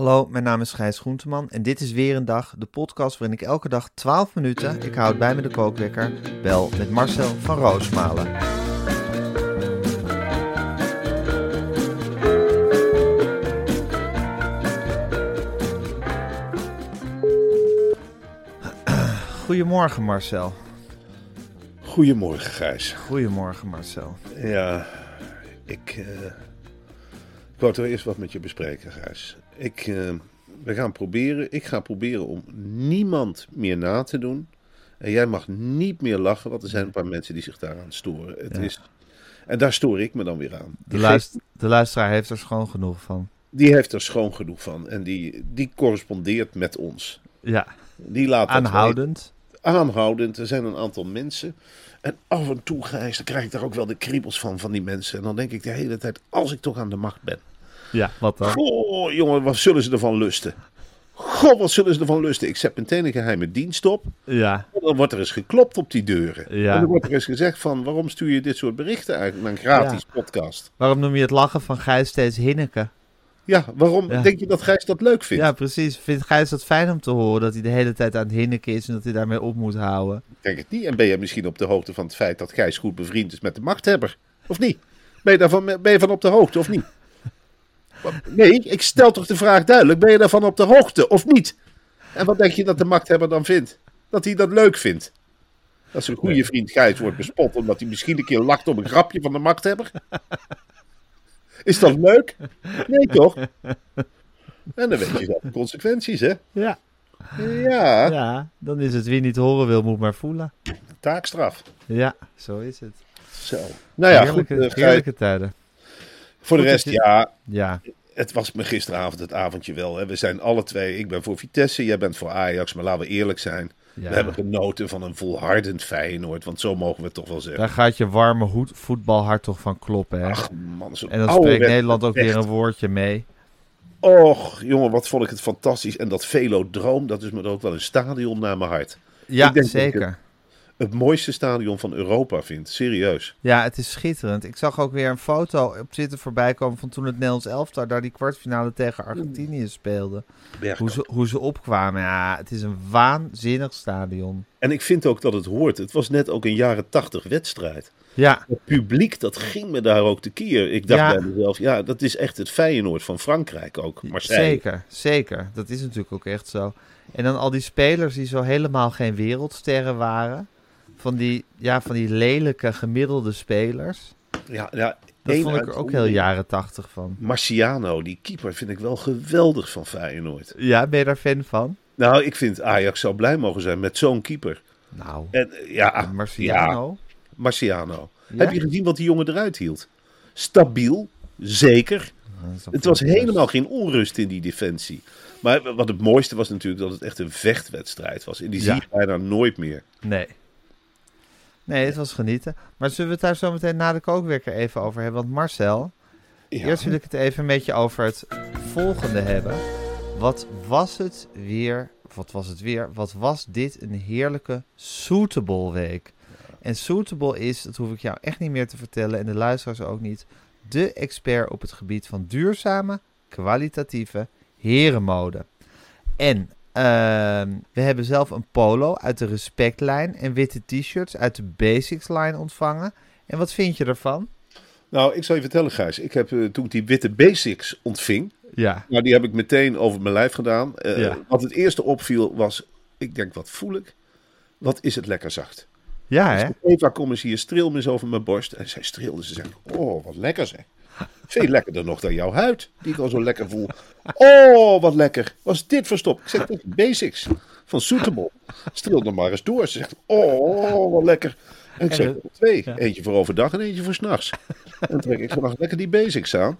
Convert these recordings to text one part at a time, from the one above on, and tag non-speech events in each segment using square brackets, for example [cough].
Hallo, mijn naam is Gijs Groenteman en dit is weer een dag, de podcast waarin ik elke dag 12 minuten, ik houd bij me de kookwekker, bel met Marcel van Roosmalen. Goedemorgen Marcel. Goedemorgen, Gijs. Goedemorgen Marcel. Ja, ik, eh ik wou toch eerst wat met je bespreken, Gijs. Ik, eh, we gaan proberen, ik ga proberen om niemand meer na te doen. En jij mag niet meer lachen, want er zijn een paar mensen die zich daaraan storen. Het Ja. is, en daar stoor ik me dan weer aan. De, Die, luist- de luisteraar heeft er schoon genoeg van. die heeft er schoon genoeg van. En die, die correspondeert met ons. Ja, Die laat aanhoudend. aanhoudend. Er zijn een aantal mensen. En af en toe, Gijs, dan krijg ik daar ook wel de kriebels van, van die mensen. En dan denk ik de hele tijd, als ik toch aan de macht ben. Ja, wat dan? Goh, jongen, wat zullen ze ervan lusten? Goh, wat zullen ze ervan lusten? Ik zet meteen een geheime dienst op. Ja, En dan wordt er eens geklopt op die deuren. Ja. En dan wordt er eens gezegd van, waarom stuur je dit soort berichten eigenlijk naar een gratis podcast? waarom noem je het lachen van Gijs steeds Hinneke? Ja, waarom Ja. denk je dat Gijs dat leuk vindt? Ja, precies. Vindt Gijs dat fijn om te horen dat hij de hele tijd aan het hinniken is en dat hij daarmee op moet houden? Ik denk het niet. En ben je misschien op de hoogte van het feit dat Gijs goed bevriend is met de machthebber? Of niet? Ben je daarvan ben je van op de hoogte of niet? Nee, ik stel toch de vraag duidelijk. Ben je daarvan op de hoogte of niet? En wat denk je dat de machthebber dan vindt? Dat hij dat leuk vindt. Dat zijn goede vriend Gijs wordt bespot omdat hij misschien een keer lacht op een grapje van de machthebber. Is dat leuk? Nee toch? En dan weet je zelf de consequenties, hè? Ja. Ja, Ja, dan is het wie niet horen wil, moet maar voelen. taakstraf. Ja, zo is het. Zo. Nou ja, heerlijke, goed. eh, Gijs, heerlijke tijden. Voor de rest, ja, Ja, het was me gisteravond het avondje wel. Hè. We zijn alle twee, ik ben voor Vitesse, jij bent voor Ajax, maar laten we eerlijk zijn. ja. We hebben genoten van een volhardend Feyenoord, want zo mogen we het toch wel zeggen. Daar gaat je warme hoed, voetbalhart toch van kloppen, hè? Ach man, zo'n en dan spreekt Nederland ook weer een woordje mee. Och, jongen, wat vond ik het fantastisch. En dat Velodroom, dat is me ook wel een stadion naar mijn hart. Ja, zeker. Het mooiste stadion van Europa vind, serieus. Ja, het is schitterend. Ik zag ook weer een foto op Twitter voorbij komen van toen het Nederlands elftal daar die kwartfinale tegen Argentinië speelde. Hoe ze, hoe ze opkwamen. Ja, het is een waanzinnig stadion. En ik vind ook dat het hoort. Het was net ook een jaren tachtig wedstrijd. Ja, Het publiek, dat ging me daar ook tekeer. Ik dacht Ja. bij mezelf, ja, dat is echt het Feyenoord van Frankrijk ook. Marseille. zeker, zeker. Dat is natuurlijk ook echt zo. En dan al die spelers die zo helemaal geen wereldsterren waren. Van die, ja, van die lelijke gemiddelde spelers. Ja, ja, Dat vond ik er ook heel jaren tachtig van. Marciano, die keeper, vind ik wel geweldig van Feyenoord. Ja, ben je daar fan van? Nou, ik vind Ajax zou blij mogen zijn met zo'n keeper. Nou, En, ja, ja, Marciano. Marciano. Ja? Heb je gezien wat die jongen eruit hield? Stabiel, zeker. Het was helemaal geen onrust in die defensie. Maar wat het mooiste was natuurlijk dat het echt een vechtwedstrijd was. En die Ja. zie je bijna nooit meer. Nee. Nee, het was genieten. Maar zullen we het daar zo meteen na de kookwekker even over hebben? Want Marcel, Ja. eerst wil ik het even met je over het volgende hebben. Wat was het weer, wat was het weer, wat was dit een heerlijke Suitable week. En Suitable is, dat hoef ik jou echt niet meer te vertellen en de luisteraars ook niet, de expert op het gebied van duurzame, kwalitatieve herenmode. En ehm, we hebben zelf een polo uit de Respectlijn en witte t-shirts uit de Basics line ontvangen. En wat vind je ervan? Nou, ik zal je vertellen, Gijs. Ik heb eh, toen ik die witte basics ontving, Ja. nou, die heb ik meteen over mijn lijf gedaan. Ja. Wat het eerste opviel was, ik denk, wat voel ik? Wat is het lekker zacht. Ja, hè? Eva, kom eens hier, streel me eens over mijn borst. En zij streelde, ze zegt, oh, wat lekker zeg. Veel lekkerder nog dan jouw huid, die ik al zo lekker voel. Oh, wat lekker. Was dit verstopt? Ik zeg, is basics van Suitable. Streel er maar eens door. Ze zegt, oh, wat lekker. En ik zeg, het- twee. ja. Eentje voor overdag en eentje voor s'nachts. En dan trek ik vannacht lekker die basics aan.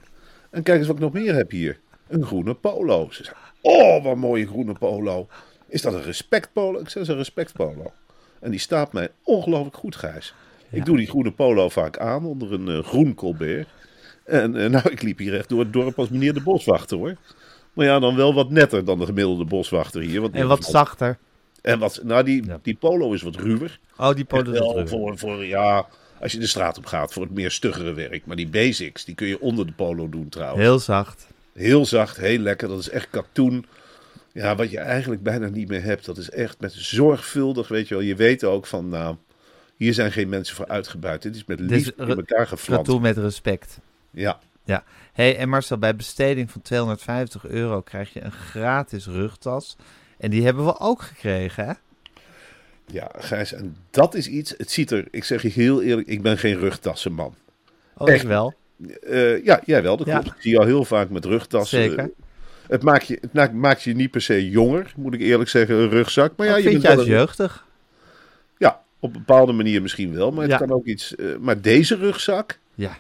En kijk eens wat ik nog meer heb hier. Een groene polo. Ze zegt, oh, wat mooie groene polo. Is dat een respect polo? Ik zeg, dat is een respect polo. En die staat mij ongelooflijk goed, Gijs. Ik doe die groene polo vaak aan onder een eh, groen colbert. En eh, nou, [laughs] ik liep hier echt door het dorp als meneer de boswachter, hoor. Maar ja, dan wel wat netter dan de gemiddelde boswachter hier. En wat zachter. En wat, nou, die, Ja. die polo is wat ruwer. Oh, die polo wel terug. voor, voor, ja, als je de straat op gaat, voor het meer stuggere werk. Maar die basics, die kun je onder de polo doen trouwens. Heel zacht. Heel zacht, heel lekker. Dat is echt katoen. Ja, wat je eigenlijk bijna niet meer hebt. Dat is echt met zorgvuldig, weet je wel. Je weet ook van, nou, hier zijn geen mensen voor uitgebuit. Dit is met liefde is in elkaar geflant. Katoen met respect. Ja, Ja. hey, en Marcel, bij besteding van 250 euro krijg je een gratis rugtas. En die hebben we ook gekregen, hè? ja, Gijs. En dat is iets, het ziet er, ik zeg je heel eerlijk, ik ben geen rugtassenman. Oh, Echt. ik wel. Eh, ja, jij wel, dat Ja. klopt. Ik zie jou heel vaak met rugtassen. Zeker. Het maakt, je, het maakt- maakt je niet per se jonger, moet ik eerlijk zeggen, een rugzak. Maar ja, je bent juist een- jeugdig. Ja, op een bepaalde manier misschien wel. Maar het Ja. kan ook iets. eh, maar deze rugzak, Ja,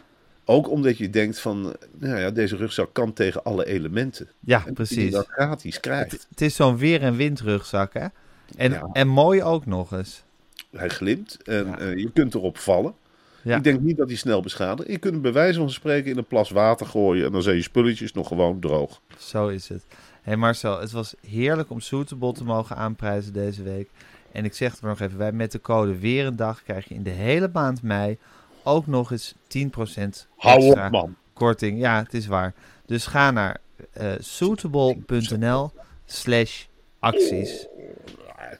ook omdat je denkt van, nou ja, deze rugzak kan tegen alle elementen. ja En dat je precies. dat gratis krijgt. Het, het is zo'n weer- en windrugzak, hè? En, Ja. en mooi ook nog eens. Hij glimt en Ja. eh, je kunt erop vallen. Ja. Ik denk niet dat hij snel beschadigt. Je kunt hem bij wijze van spreken in een plas water gooien en dan zijn je spulletjes nog gewoon droog. Zo is het. Hé hey Marcel, het was heerlijk om Suitable te mogen aanprijzen deze week. En ik zeg het maar nog even bij, met de code weer een dag krijg je in de hele maand mei ook nog eens 10% Hou op, man. korting. Ja, het is waar. Dus ga naar eh suitable.nl slash acties.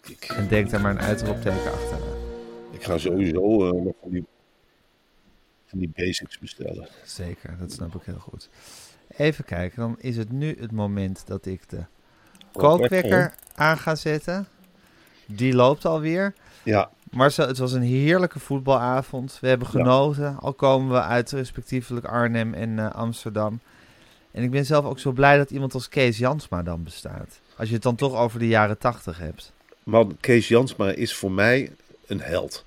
Ik, En denk daar maar een uitroepteken achteraan. ik ga sowieso eh, nog van die, van die basics bestellen. Zeker, dat snap ik heel goed. Even kijken, dan is het nu het moment dat ik de kookwekker aan ga zetten. Die loopt alweer. Ja, Marcel, het was een heerlijke voetbalavond. We hebben genoten, al komen we uit respectievelijk Arnhem en eh, Amsterdam. En ik ben zelf ook zo blij dat iemand als Kees Jansma dan bestaat. Als je het dan toch over de jaren tachtig hebt. man, Kees Jansma is voor mij een held.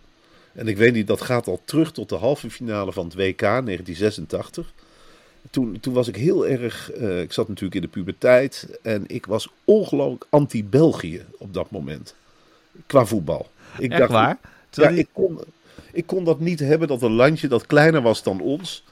En ik weet niet, dat gaat al terug tot de halve finale van het WK 1986. Toen, toen was ik heel erg, eh, ik zat natuurlijk in de puberteit en ik was ongelooflijk anti-België op dat moment. Qua voetbal. Ik Echt waar? Ja, ik kon, ik kon dat niet hebben dat een landje dat kleiner was dan ons.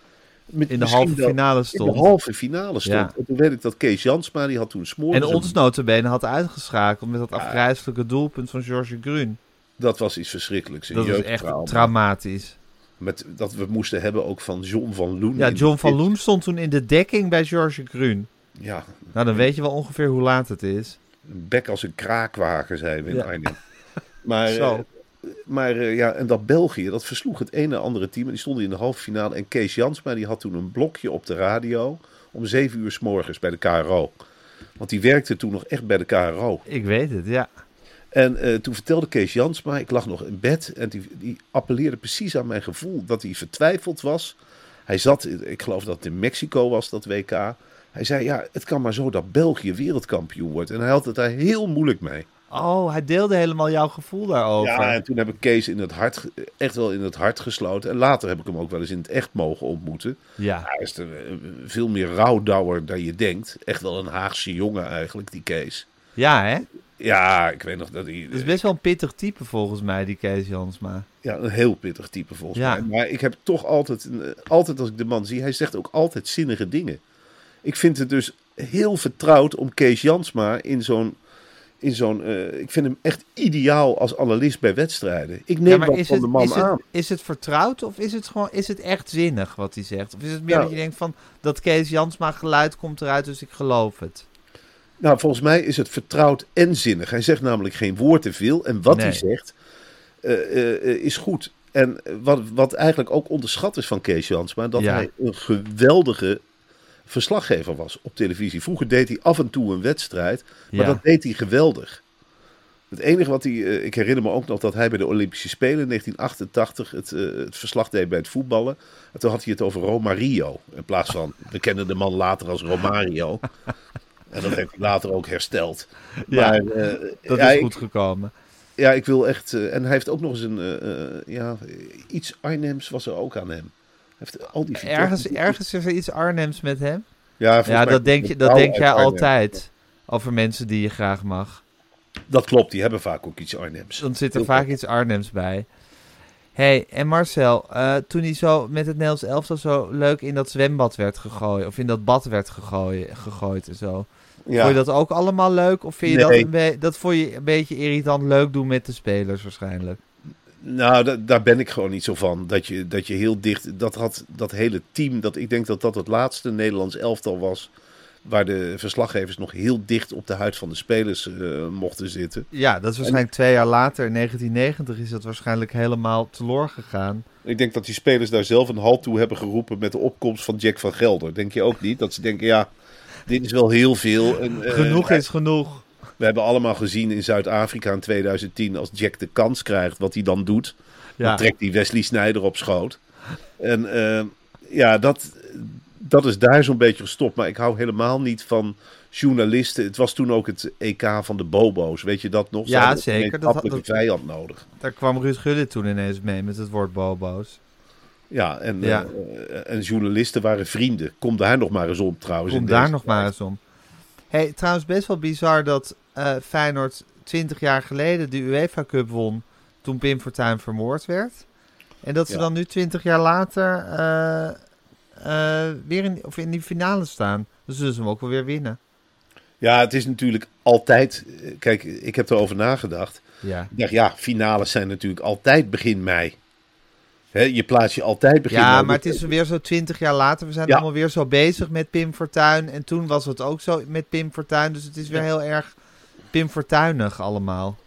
met in de halve finale In stond. de halve finale stond. Ja. En toen weet ik dat Kees Jansma, die had toen smoren. En ons notabene had uitgeschakeld met dat afgrijzelijke doelpunt van George Grun. Dat was iets verschrikkelijks. een Dat is echt traumatisch. Met, dat we moesten hebben ook van John van Loen. Ja, in John van. Loen stond toen in de dekking bij George Grun. Ja, Nou, dan weet je wel ongeveer hoe laat het is. een bek als een kraakwagen, zeiden we in Ja. Maar, Zo. eh, maar eh, ja, en dat België, dat versloeg het ene en andere team. En die stonden in de halve finale. En Kees Jansma, die had toen een blokje op de radio om zeven uur s morgens bij de KRO. Want die werkte toen nog echt bij de KRO. Ik weet het, ja. En eh, toen vertelde Kees Jansma, ik lag nog in bed en die, die appelleerde precies aan mijn gevoel dat hij vertwijfeld was. Hij zat, ik geloof dat het in Mexico was, dat WK. Hij zei, ja, het kan maar zo dat België wereldkampioen wordt. En hij had het daar heel moeilijk mee. Oh, hij deelde helemaal jouw gevoel daarover. Ja, en toen heb ik Kees in het hart, echt wel in het hart gesloten. En later heb ik hem ook wel eens in het echt mogen ontmoeten. Ja. Hij is eh, veel meer rouwdouwer dan je denkt. Echt wel een Haagse jongen eigenlijk, die Kees. Ja, hè? Ja, ik weet nog dat hij... Het is best wel een pittig type volgens mij, die Kees Jansma. Ja, een heel pittig type volgens Ja. mij. Maar ik heb toch altijd, eh, altijd als ik de man zie, hij zegt ook altijd zinnige dingen. Ik vind het dus heel vertrouwd om Kees Jansma in zo'n, in zo'n, eh, ik vind hem echt ideaal als analist bij wedstrijden. Ik neem Ja, dat van het, de man is, aan. het, is het vertrouwd of is het gewoon is het echt zinnig wat hij zegt? Of is het meer Ja. dat je denkt van dat Kees Jansma geluid komt eruit, dus ik geloof het? Nou, volgens mij is het vertrouwd en zinnig. Hij zegt namelijk geen woord te veel. En wat hij zegt, eh, eh, is goed. En wat, wat eigenlijk ook onderschat is van Kees Jansma, dat Ja. hij een geweldige verslaggever was op televisie. Vroeger deed hij af en toe een wedstrijd, maar Ja. dat deed hij geweldig. Het enige wat hij, eh, ik herinner me ook nog dat hij bij de Olympische Spelen in 1988 het, eh, het verslag deed bij het voetballen. En toen had hij het over Romario. In plaats van, we kennen de man later als Romario. [laughs] en dat heeft hij later ook hersteld. Ja, maar, eh, Dat ja, is goed gekomen. ja, ik wil echt. en hij heeft ook nog eens een. ja, iets Arnhems was er ook aan hem. Heeft al die Ergens, ergens is er iets Arnhems met hem. Ja, volgens Ja, mij dat denk, je, dat denk jij Arnhem. altijd. Over mensen die je graag mag. Dat klopt, die hebben vaak ook iets Arnhems. Dan zit er Heel vaak goed. iets Arnhems bij. hey, en Marcel, eh, toen hij zo met het Nederlands elftal zo leuk in dat zwembad werd gegooid, of in dat bad werd gegooid, gegooid en zo. Ja. Vond je dat ook allemaal leuk? Of vind je dat, een dat vond je een beetje irritant leuk doen met de spelers waarschijnlijk? Nou, da- daar ben ik gewoon niet zo van. Dat je, dat je heel dicht. Dat had dat hele team. Dat, ik denk dat dat het laatste Nederlands elftal was. Waar de verslaggevers nog heel dicht op de huid van de spelers eh, mochten zitten. Ja, dat is waarschijnlijk twee jaar later, in 1990, is dat waarschijnlijk helemaal teloor gegaan. Ik denk dat die spelers daar zelf een halt toe hebben geroepen met de opkomst van Jack van Gelder. Denk je ook niet? Dat ze denken, ja, dit is wel heel veel. En, eh, Genoeg is genoeg. We hebben allemaal gezien in Zuid-Afrika in 2010, als Jack de kans krijgt, wat hij dan doet. Ja. Dan trekt hij Wesley Sneijder op schoot. En eh, ja, dat, dat is daar zo'n beetje gestopt. Maar ik hou helemaal niet van journalisten. Het was toen ook het EK van de Bobo's. Weet je dat nog? Ja, een zeker. Dat- gemeenschappelijke dat- vijand nodig. Daar kwam Ruud Gullit toen ineens mee met het woord bobo's. Ja, en, Ja. eh, en journalisten waren vrienden. Kom daar nog maar eens op trouwens. Kom daar nog tijd. maar eens om. Hey, trouwens best wel bizar dat eh, Feyenoord 20 jaar geleden de UEFA Cup won toen Pim Fortuyn vermoord werd. En dat ze Ja. dan nu 20 jaar later eh, eh, weer in, of in die finale staan. Dus zullen ze hem ook wel weer winnen. Ja, het is natuurlijk altijd... Kijk, ik heb erover nagedacht. Ja. Ik dacht, ja, finales zijn natuurlijk altijd begin mei. Hè, je plaats je altijd begin Ja, mei. maar het is weer zo 20 jaar later. We zijn Ja. allemaal weer zo bezig met Pim Fortuyn. En toen was het ook zo met Pim Fortuyn. Dus het is weer heel erg Pim Fortuinig allemaal.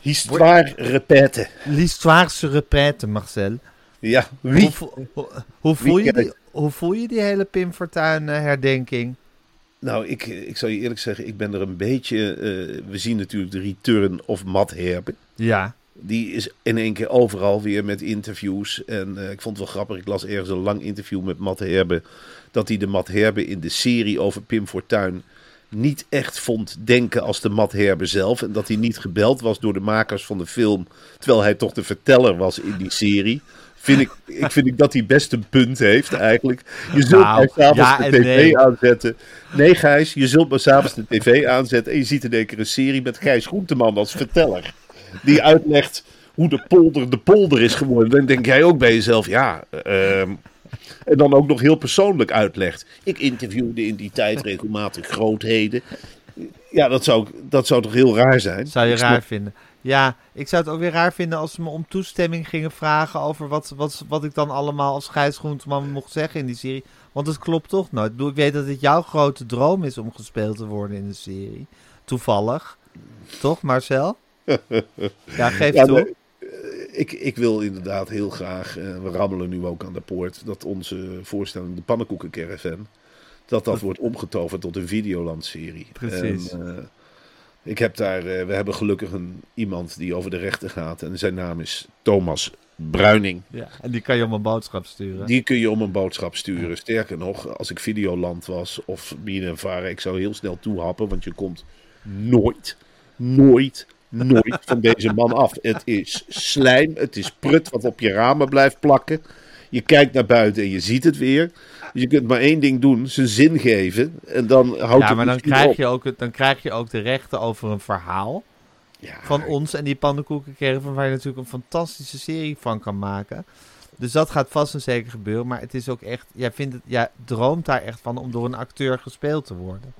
Histoire répète. L'histoire se répète, Marcel. Ja, Hoe, wie? hoe, hoe voel je die, hoe voel je die hele Pim Fortuyn herdenking? Nou, ik, ik zal je eerlijk zeggen, ik ben er een beetje... eh, we zien natuurlijk de return of Matt Herbe. Ja, Die is in één keer overal weer met interviews. En eh, ik vond het wel grappig, ik las ergens een lang interview met Matt Herbe. Dat hij de Matt Herbe in de serie over Pim Fortuyn niet echt vond denken als de Matt Herbe zelf. En dat hij niet gebeld was door de makers van de film. Terwijl hij toch de verteller was in die serie. Vind ik, ik vind ik dat hij best een punt heeft eigenlijk. Je zult Nou, maar s'avonds ja de tv nee. aanzetten. Nee Gijs, je zult maar s'avonds de tv aanzetten. En je ziet in één keer een serie met Gijs Groenteman als verteller. Die uitlegt hoe de polder de polder is geworden. Dan denk jij ook bij jezelf, ja... ehm, en dan ook nog heel persoonlijk uitlegt. Ik interviewde in die tijd regelmatig grootheden. Ja, dat zou, dat zou toch heel raar zijn? zou je raar vinden. Ja, ik zou het ook weer raar vinden als ze me om toestemming gingen vragen over wat, wat, wat ik dan allemaal als Gijs Groenteman mocht zeggen in die serie. Want het klopt toch nooit. Ik weet dat het jouw grote droom is om gespeeld te worden in de serie. Toevallig. Toch, Marcel? [laughs] Ja, geef Ja, toe. Ik, ik wil inderdaad heel graag, eh, we rammelen nu ook aan de poort, dat onze voorstelling De Pannenkoekencaravan, dat dat wordt omgetoverd tot een Videoland-serie. Precies. En, eh, ik heb daar, eh, we hebben gelukkig een, iemand die over de rechten gaat en zijn naam is Thomas Bruining. Ja, en die kan je om een boodschap sturen. Die kun je om een boodschap sturen. Sterker nog, als ik Videoland was of Varen, ik zou heel snel toehappen, want je komt nooit, nooit, nooit van deze man af. Het is slijm, het is prut wat op je ramen blijft plakken. Je kijkt naar buiten en je ziet het weer. Dus je kunt maar één ding doen, zijn zin geven. En dan houdt ja, het maar dan krijg, op. je ook, het- dan krijg je ook de rechten over een verhaal Ja, van ons en die pannenkoekencaravan waar je natuurlijk een fantastische serie van kan maken. Dus dat gaat vast en zeker gebeuren. Maar het is ook echt, jij, vindt het, jij droomt daar echt van om door een acteur gespeeld te worden.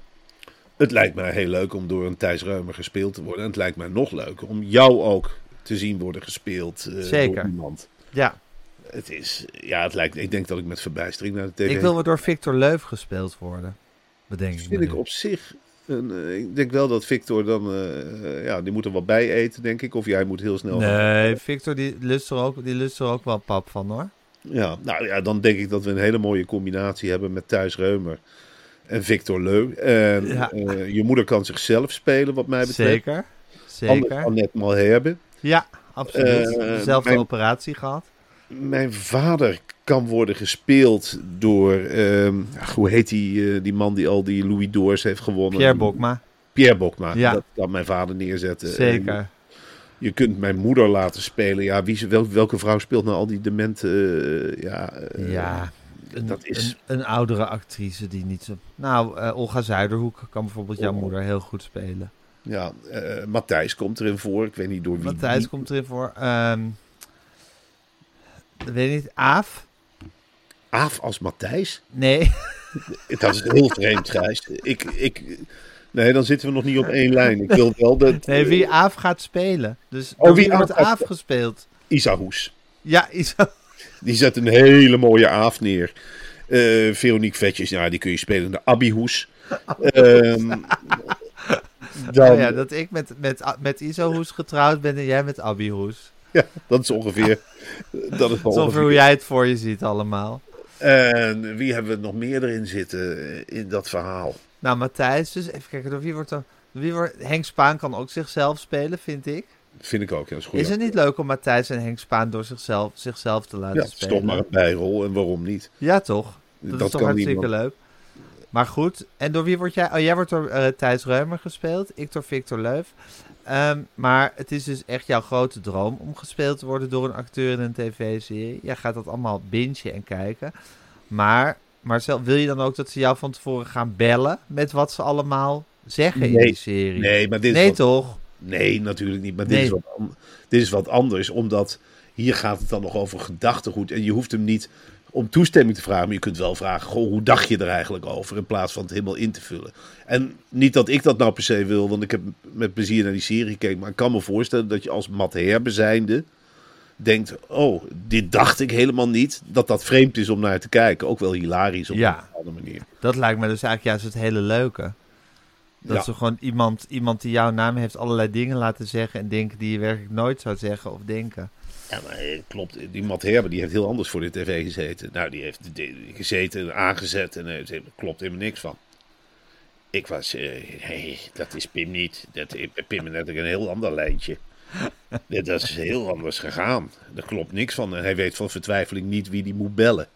Het lijkt mij heel leuk om door een Thijs Reumer gespeeld te worden. En het lijkt mij nog leuker om jou ook te zien worden gespeeld eh, Zeker. door iemand. Ja, Het is, ja, het lijkt, ik denk dat ik met verbijstering naar de tv ik wil wel door Victor Leuf gespeeld worden. Bedenk ik me vind ik nu. op zich En, eh, ik denk wel dat Victor dan, eh, ja, die moet er wat bij eten, denk ik. Of jij moet heel snel. Nee, Victor die lust, er ook, die lust er ook wel pap van hoor. Ja, nou ja, dan denk ik dat we een hele mooie combinatie hebben met Thijs Reumer en Victor Leu. En Ja. eh, je moeder kan zichzelf spelen, wat mij betreft. Zeker, zeker. Annette Malherbe. Ja, absoluut. Eh, mijn- operatie gehad. Mijn vader kan worden gespeeld door, ehm, ach, hoe heet die, eh, die man die al die Louis d'Ors heeft gewonnen? Pierre Bokma, Pierre Bokma. Ja. Dat kan mijn vader neerzetten. En zeker. je kunt mijn moeder laten spelen. Ja, wie, wel, welke vrouw speelt nou al die demente... eh, ja, eh, Ja, een, dat is- een, een oudere actrice die niet zo... Nou, eh, Olga Zuiderhoek kan bijvoorbeeld jouw Oh. moeder heel goed spelen. Ja, eh, Matthijs komt erin voor. Ik weet niet door wie. Matthijs die- komt erin voor. ehm weet niet, Aaf? Aaf als Matthijs? Nee. [laughs] Dat is heel vreemd, Gijs. Ik, ik, nee, dan zitten we nog niet op één lijn. Ik wil wel dat... Nee, wie Aaf gaat spelen. Dus Oh, wie wordt Aaf gespeeld? Isa Hoes. Ja, is Die zet een hele mooie Aaf neer. Eh Veronique Vetjes, ja, die kun je spelen. De Abby Hoes. Ehm, [laughs] dan, Oh ja, dat ik met, met, met Iso Hoes getrouwd ben en jij met Abby Hoes. ja, dat is ongeveer... Dat is ongeveer. hoe jij het voor je ziet allemaal. En wie hebben we nog meer erin zitten in dat verhaal? Nou, Matthijs, dus even kijken, door wie wordt dan... Wie wordt, Henk Spaan kan ook zichzelf spelen, vind ik. Vind ik ook, ja, dat is goed. Is het niet leuk om Matthijs en Henk Spaan door zichzelf, zichzelf te laten Ja, spelen? toch maar een bijrol en waarom niet? Ja, toch? Dat, is toch hartstikke niemand. leuk. Maar goed, en door wie word jij? Oh, jij wordt door eh, Thijs Reumer gespeeld. Ik door Victor Leuf. Ehm, maar het is dus echt jouw grote droom om gespeeld te worden door een acteur in een tv-serie. Jij gaat dat allemaal bingen en kijken. Maar Marcel, wil je dan ook dat ze jou van tevoren gaan bellen met wat ze allemaal zeggen in die serie? Nee, maar dit is Nee, wat- toch? Nee, natuurlijk niet. Maar dit, is wat, dit is wat anders, omdat hier gaat het dan nog over gedachtegoed. En je hoeft hem niet om toestemming te vragen, maar je kunt wel vragen: goh, hoe dacht je er eigenlijk over? In plaats van het helemaal in te vullen. En niet dat ik dat nou per se wil, want ik heb met plezier naar die serie gekeken. Maar ik kan me voorstellen dat je als zijnde denkt: oh, dit dacht ik helemaal niet. Dat dat vreemd is om naar te kijken. Ook wel hilarisch op Ja. een bepaalde manier. Dat lijkt me dus eigenlijk juist het hele leuke. Dat Ja. ze gewoon iemand, iemand die jouw naam heeft allerlei dingen laten zeggen en denken die je werkelijk nooit zou zeggen of denken. Ja, maar eh, klopt. Die Matt Herbe die heeft heel anders voor de tv gezeten. Nou, die heeft gezeten en aangezet en er klopt helemaal niks van. Ik was, nee, dat is Pim niet. Dat, Pim is net een heel ander lijntje. [laughs] Dit is heel anders gegaan. Daar klopt niks van. En hij weet van vertwijfeling niet wie die moet bellen.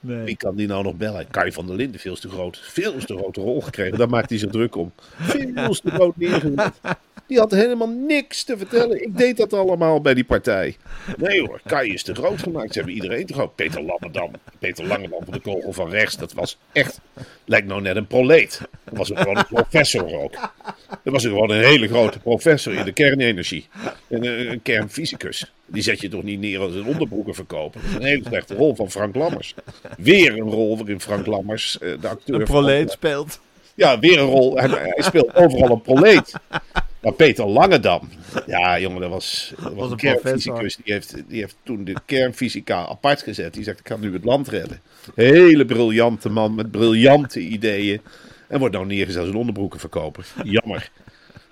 Wie kan die nou nog bellen? Kai van der Linden, veel te groot. Veel te grote rol gekregen. Daar maakt hij zich druk om. Veel te groot neergezet. Die had helemaal niks te vertellen. Ik deed dat allemaal bij die partij. Nee hoor, Kai is te groot gemaakt. Ze hebben iedereen te groot. Peter Lammerdam. Peter Langendam van de kogel van rechts. Dat was echt, lijkt nou net een proleet. Dat was gewoon een professor ook. Dat was gewoon een hele grote professor in de kernenergie. En een, een kernfysicus. Die zet je toch niet neer als een onderbroeken verkopen. Dat is een hele slechte rol van Frank Lammers. Weer een rol waarin Frank Lammers, eh, de acteur... Een van- proleet speelt. ja, weer een rol. Hij, hij speelt overal een proleet. Maar Peter Langendam. Ja, jongen, dat was, dat was een kernfysicus. Die heeft, die heeft toen de kernfysica apart gezet. Die zegt, ik kan nu het land redden. Hele briljante man met briljante ideeën. En wordt nou neergezet als een onderbroekenverkoper. Jammer.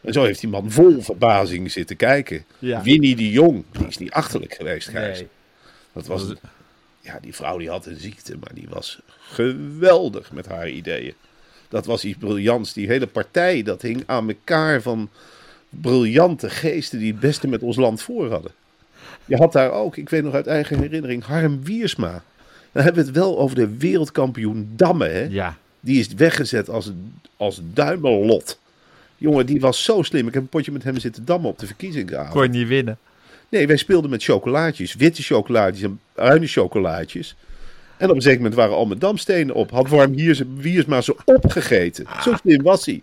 En zo heeft die man vol verbazing zitten kijken. Ja. Winnie de Jong, die is niet achterlijk geweest, Gijs. Nee. Dat was, ja, die vrouw die had een ziekte, maar die was geweldig met haar ideeën. Dat was iets briljants. Die hele partij, dat hing aan elkaar van briljante geesten die het beste met ons land voor hadden. Je had daar ook, ik weet nog uit eigen herinnering, Harm Wiersma. Dan hebben we het wel over de wereldkampioen Dammen, hè? Ja. Die is weggezet als, als duimelot. Jongen, die was zo slim. Ik heb een potje met hem zitten dammen op de verkiezingsavond. Kon je niet winnen. Nee, wij speelden met chocolaatjes. Witte chocolaatjes en bruine chocolaatjes. En op een zeker moment waren al mijn damstenen op. Had Warm Wiers- Wiersma ze opgegeten. Zo slim was hij.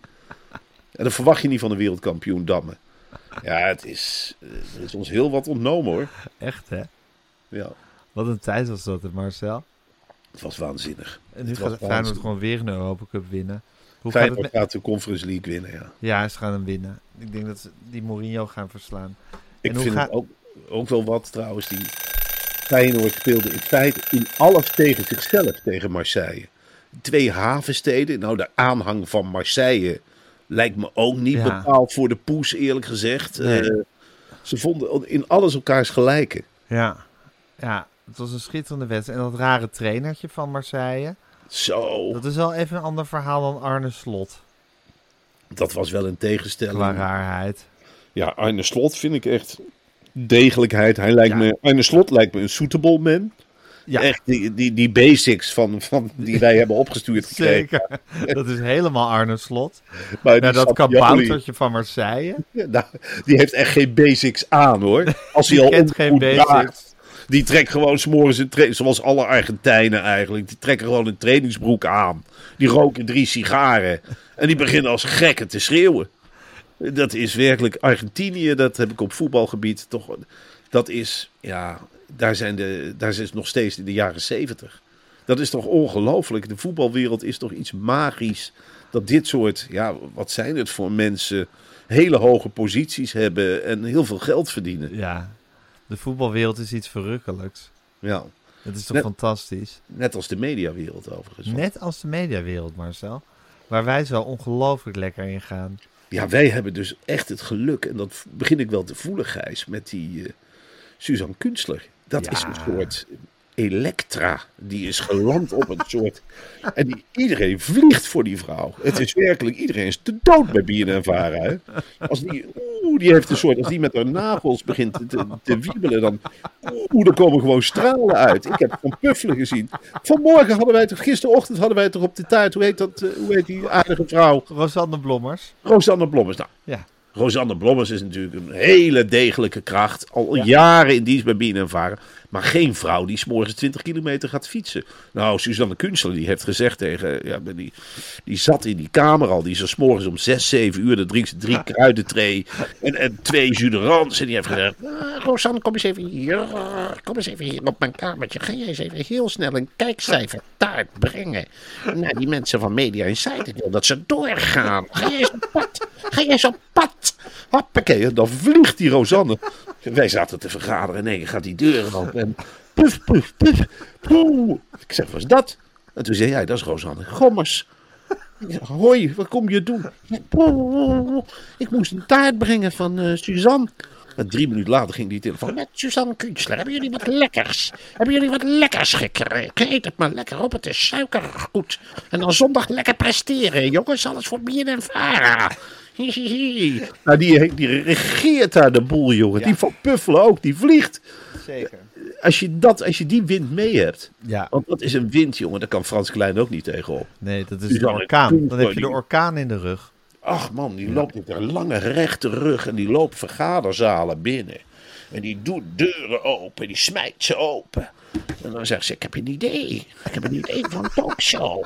En dat verwacht je niet van een wereldkampioen dammen. Ja, het is, eh, er is ons heel wat ontnomen hoor. Echt, hè? Ja, Wat een tijd was dat, Marcel. het was waanzinnig. En nu Het gaat Feyenoord gewoon weer een Europa Cup winnen. Hoe gaat het Feyenoord gaat de Conference League winnen, ja. Ja, ze gaan hem winnen. Ik denk dat ze die Mourinho gaan verslaan. Ik En vind gaat- het ook, ook wel wat trouwens. Die Feyenoord speelde in feite in alles tegen zichzelf tegen Marseille. Twee havensteden. Nou, de aanhang van Marseille lijkt me ook niet Ja. bepaald voor de poes, eerlijk gezegd. Nee. Eh, ze vonden in alles elkaars gelijke. Ja. Ja, het was een schitterende wedstrijd. En dat rare trainertje van Marseille. Zo, Dat is wel even een ander verhaal dan Arne Slot. dat was wel een tegenstelling. Qua raarheid. Ja, Arne Slot vind ik echt degelijkheid. Hij lijkt Ja. me, Arne Slot lijkt me een suitable man. Ja, Echt die, die, die basics van, van die wij hebben opgestuurd gekregen. zeker. Dat is helemaal Arne Slot. Maar dat kaboutertje van Marseille. ja, nou, die heeft echt geen basics aan hoor. Als hij Die al kent geen basics. draagt. Die trekt gewoon s'morgens een tra- zoals alle Argentijnen eigenlijk. Die trekken gewoon een trainingsbroek aan. Die roken drie sigaren. En die beginnen als gekken te schreeuwen. Dat is werkelijk Argentinië, dat heb ik op voetbalgebied toch. Dat is, ja, daar zijn de, daar is nog steeds in de jaren zeventig. Dat is toch ongelooflijk. De voetbalwereld is toch iets magisch. Dat dit soort, ja, wat zijn het voor mensen, hele hoge posities hebben en heel veel geld verdienen. Ja, de voetbalwereld is iets verrukkelijks. Ja, Het is toch Net- fantastisch? net als de mediawereld overigens. Net als de mediawereld, Marcel. Waar wij zo ongelooflijk lekker in gaan. Ja, wij hebben dus echt het geluk, en dat begin ik wel te voelen, Gijs, met die eh, Suzanne Kunstler. Dat Ja. is een soort Elektra. Die is geland op een soort. En die, iedereen vliegt voor die vrouw. Het is werkelijk, iedereen is te dood bij BNN Vara. Als die, oeh, die heeft een soort, als die met haar nagels begint te, te, te wiebelen, dan, oeh, er komen gewoon stralen uit. Ik heb Van Puffelen gezien. Vanmorgen hadden wij toch, gisterochtend hadden wij toch op de taart, hoe heet dat, eh, hoe heet die aardige vrouw? Rosanne Blommers. Rosanne Blommers. Nou, Ja, Rosanne Blommers is natuurlijk een hele degelijke kracht. Al jaren in dienst bij BNN Varen. Maar geen vrouw die 's morgens 20 kilometer gaat fietsen. Nou, Suzanne Kunstler die heeft gezegd tegen... Ja, die, die zat in die kamer al. Die is er 's morgens om 6, 7 uur. Dan drinkt ze drie kruidentree en, en twee jus de rans. En die heeft gezegd... "Ah, Rosanne, kom eens even hier. Kom eens even hier op mijn kamertje. Ga jij eens even heel snel een kijkcijfer taart brengen. Naar die mensen van Media Insight. Ik wil dat ze doorgaan. Ga jij eens pad. Ga jij op pad. Hoppakee, en dan vliegt die Rosanne. Wij zaten te vergaderen. Nee, gaat die deur open. En puf, puf, puf. Poeh. Ik zeg, wat is dat? En toen zei hij, dat is Rosanne Gommers. Hoi, wat kom je doen? Ik moest een taart brengen van eh, Suzanne. En drie minuten later ging die telefoon. Met Suzanne Kunstler, hebben jullie wat lekkers? Hebben jullie wat lekkers gekregen? Eet het maar lekker op, het is suikergoed. En dan zondag lekker presteren, jongens. Alles voor BNN Vara. [laughs] Nou, die, die regeert daar de boel, jongen. Die van Puffelen ook, die vliegt. zeker. Als je, dat, als je die wind mee hebt. Ja, Want dat is een wind, jongen. Daar kan Frans Klein ook niet tegenop. nee, dat is ik orkaan. Dan heb je de orkaan in de rug. Ach man, die loopt met een lange rechte rug en die loopt vergaderzalen binnen. En die doet deuren open, die smijt ze open. En dan zegt ze, ik heb een idee. Ik heb een idee van een talkshow.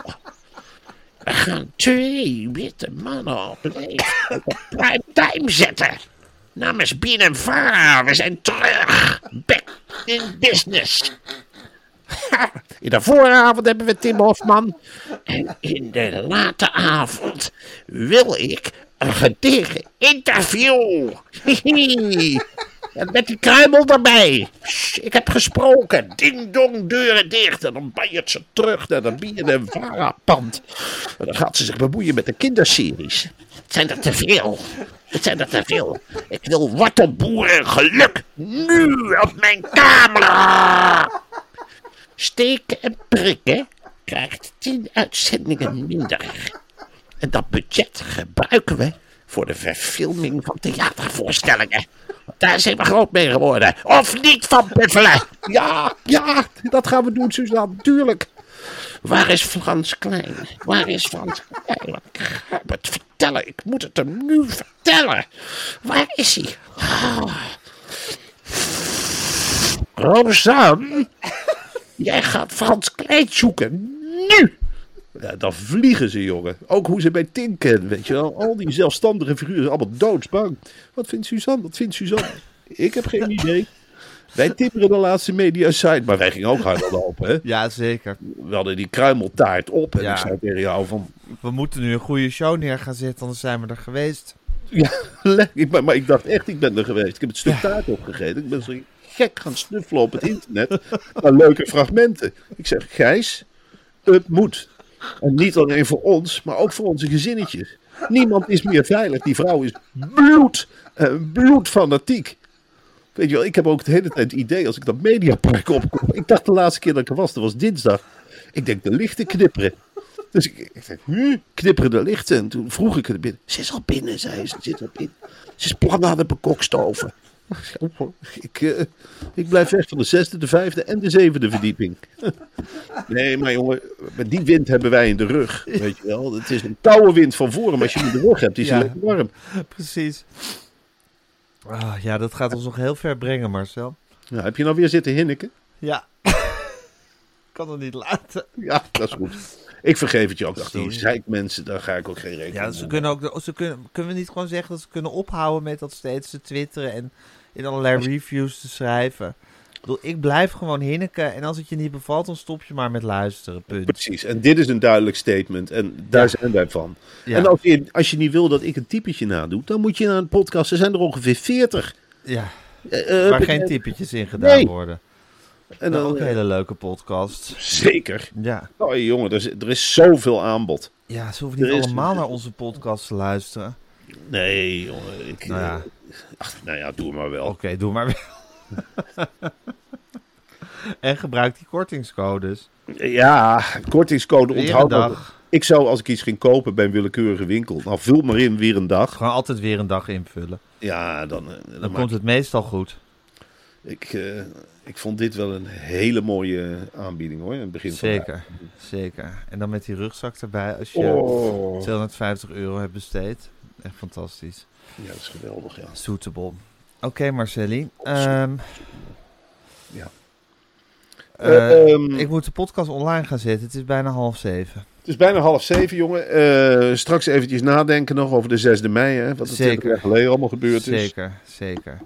We gaan twee witte mannen op prime time zetten. Namens BNNVARA, we zijn terug. Back in business. In de vooravond hebben we Tim Hofman. En in de late avond wil ik een gedegen interview. En met die kruimel erbij. Ik heb gesproken. Ding dong, deuren dicht. En dan banjert ze terug naar de BNN Vara-pand. En dan gaat ze zich bemoeien met de kinderseries. Het zijn er te veel. Het zijn er te veel. Ik wil wortelboeren geluk. Nu op mijn camera. Steken en prikken krijgt 10 uitzendingen minder. En dat budget gebruiken we voor de verfilming van theatervoorstellingen. Daar zijn we groot mee geworden. Of niet van Buffelen? Ja, ja, dat gaan we doen, Suzanne, tuurlijk. Waar is Frans Klein? Waar is Frans Klein? Ik ga het vertellen. Ik moet het hem nu vertellen. Waar is hij? Ah. Rosanne? Jij gaat Frans Klein zoeken. Nu! Ja, dan vliegen ze, jongen. Ook hoe ze bij Tin kennen, weet je wel. Al die zelfstandige figuren zijn allemaal doodsbang. Wat vindt Suzanne? Wat vindt Suzanne? Ik heb geen idee. Wij tipperen de laatste media site, maar wij gingen ook harder lopen, hè. Ja, zeker. We hadden die kruimeltaart op en Ja. ik zei tegen jou van... We moeten nu een goede show neer gaan zetten, anders zijn we er geweest. Ja, [laughs] ben- maar ik dacht echt, ik ben er geweest. Ik heb het stuk taart opgegeten. Ik ben zo gek gaan snuffelen op het internet [laughs] naar leuke fragmenten. Ik zeg, Gijs, het moet. En niet alleen voor ons, maar ook voor onze gezinnetjes. Niemand is meer veilig. Die vrouw is bloed, uh, bloedfanatiek. Weet je wel, ik heb ook de hele tijd het idee als ik dat mediapark opkom. Ik dacht de laatste keer dat ik er was, dat was dinsdag. Ik denk de lichten knipperen. Dus ik, ik denk, knipperen de lichten. En toen vroeg ik er binnen. Ze is al binnen, zei ze. Ze zit al binnen. Ze is plan aan het bekokstoven. Ik, uh, ik blijf weg van de zesde, de vijfde en de zevende verdieping. [laughs] Nee, maar jongen, met die wind hebben wij in de rug. Weet je wel, het is een koude wind van voren, maar als je in de rug hebt, is Ja. het lekker warm. Precies. Ah, ja, dat gaat ons nog heel ver brengen, Marcel. Nou, heb je nou weer zitten hinniken? Ja. [laughs] kan het niet laten. Ja, dat is goed. Ik vergeef het je ook. Ach, die zeikmensen, daar ga ik ook geen rekening Ja, mee ze kunnen ook. Ze kunnen, kunnen we niet gewoon zeggen dat ze kunnen ophouden met dat steeds te twitteren en in allerlei reviews te schrijven? Ik, bedoel, ik blijf gewoon hinniken en als het je niet bevalt, dan stop je maar met luisteren. Punt. Precies, en dit is een duidelijk statement en daar Ja. zijn wij van. Ja. En als je, als je niet wil dat ik een typetje nadoe, dan moet je naar een podcast. Er zijn er ongeveer 40. Ja, Eh, eh, waar geen typetjes in gedaan Nee. worden. En Nou, dan, ook een eh, hele leuke podcast. Zeker. Ja. Oh jongen, er is, er is zoveel aanbod. ja, ze hoeven niet is- allemaal naar onze podcast te luisteren. Nee, jongen. Ik, Nou ja. Ach, nou ja, doe maar wel. Oké, doe maar wel. [laughs] en gebruik die kortingscodes. Ja, kortingscode onthoud dag. Ik zou als ik iets ging kopen bij een willekeurige winkel, nou vul maar in weer een dag. Gewoon altijd weer een dag invullen. Ja, dan, eh, dan, komt het meestal goed. ik, eh, ik vond dit wel een hele mooie aanbieding hoor, in het begin van Zeker, zeker. En dan met die rugzak erbij als je Oh. 250 euro hebt besteed. Echt fantastisch. Ja, dat is geweldig, ja. Suitable. Oké, Marcelli. Ehm, Ja. eh, Eh, ehm, ik moet de podcast online gaan zetten. Het is bijna half zeven. Het is bijna half zeven, jongen. Eh, straks eventjes nadenken nog over de 6e mei, hè, wat er Zeker. 20 jaar geleden allemaal gebeurd is. Zeker, zeker.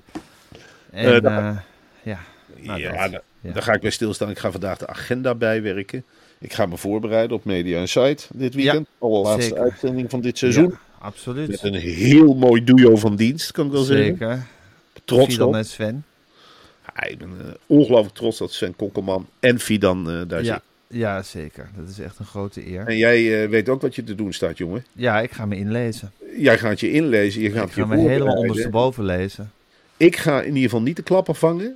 En eh, ja, nou, ja, dat. Ja. daar ga ik bij stilstaan. Ik ga vandaag de agenda bijwerken. Ik ga me voorbereiden op Media Insight dit weekend. Allerlaatste zeker. uitzending van dit seizoen. Ja, absoluut. Met een heel mooi duo van dienst, kan ik wel zeggen. Zeker. Trots op. en Sven. Ja, ik ben eh, ongelooflijk trots dat Sven Kokkelman en Fidan eh, daar Ja, zit. ja, zeker. Dat is echt een grote eer. En jij eh, weet ook wat je te doen staat, jongen. Ja, ik ga me inlezen. Jij gaat je inlezen, je gaat Ik je ga me helemaal ondersteboven lezen. Ik ga in ieder geval niet de klappen vangen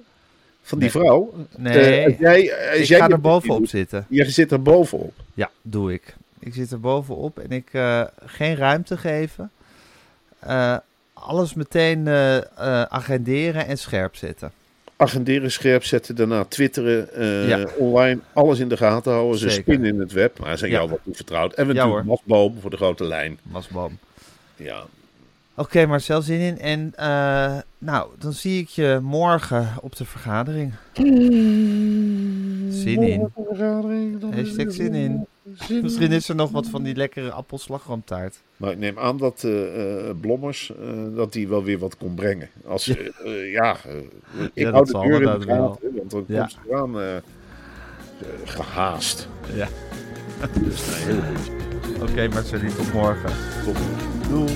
van die Nee. vrouw. Nee, als jij, als ik jij ga er bovenop zitten. Je zit er bovenop. Ja, doe ik. Ik zit er bovenop en ik eh, geen ruimte geven. Eh, alles meteen eh, eh, agenderen en scherp zetten. Agenderen, scherp zetten, daarna twitteren, eh, Ja. online, alles in de gaten houden. Ze spinnen in het web, maar ze zijn Ja. jou wat toevertrouwd. En we Ja, doen Masboom voor de grote lijn. Masboom. Ja. Oké, Marcel, zin in. En eh, nou, dan zie ik je morgen op de vergadering. Zin in. Hashtag zin in. Misschien is er nog wat van die lekkere appelslagroomtaart. Maar ik neem aan dat eh, eh, Blommers eh, dat die wel weer wat kon brengen. Als, Ja. ik Ja, hou dat de deur in de gaten, want dan Ja. komt ze eraan eh, eh, gehaast. Ja. [laughs] Dus nee, heel goed. Oké, Marcel, tot morgen. Tot Doei.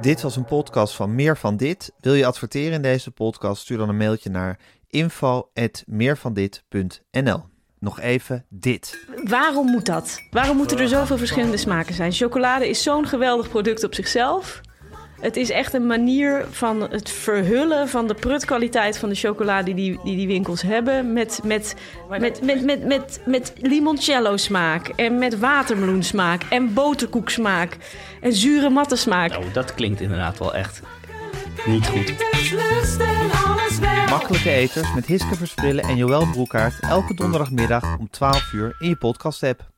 Dit was een podcast van Meer van Dit. Wil je adverteren in deze podcast? Stuur dan een mailtje naar info.meervandit.nl Nog even dit. Waarom moet dat? Waarom moeten er zoveel verschillende smaken zijn? Chocolade is zo'n geweldig product op zichzelf. Het is echt een manier van het verhullen van de prutkwaliteit van de chocolade die die, die winkels hebben. Met, met, met, met, met, met, met limoncello smaak en met watermeloen smaak en boterkoek smaak en zure matte smaak. Nou, dat klinkt inderdaad wel echt niet goed. Makkelijke eters met Hiske Verspillen en Joël Broekaert. Elke donderdagmiddag om 12 uur in je podcast-app.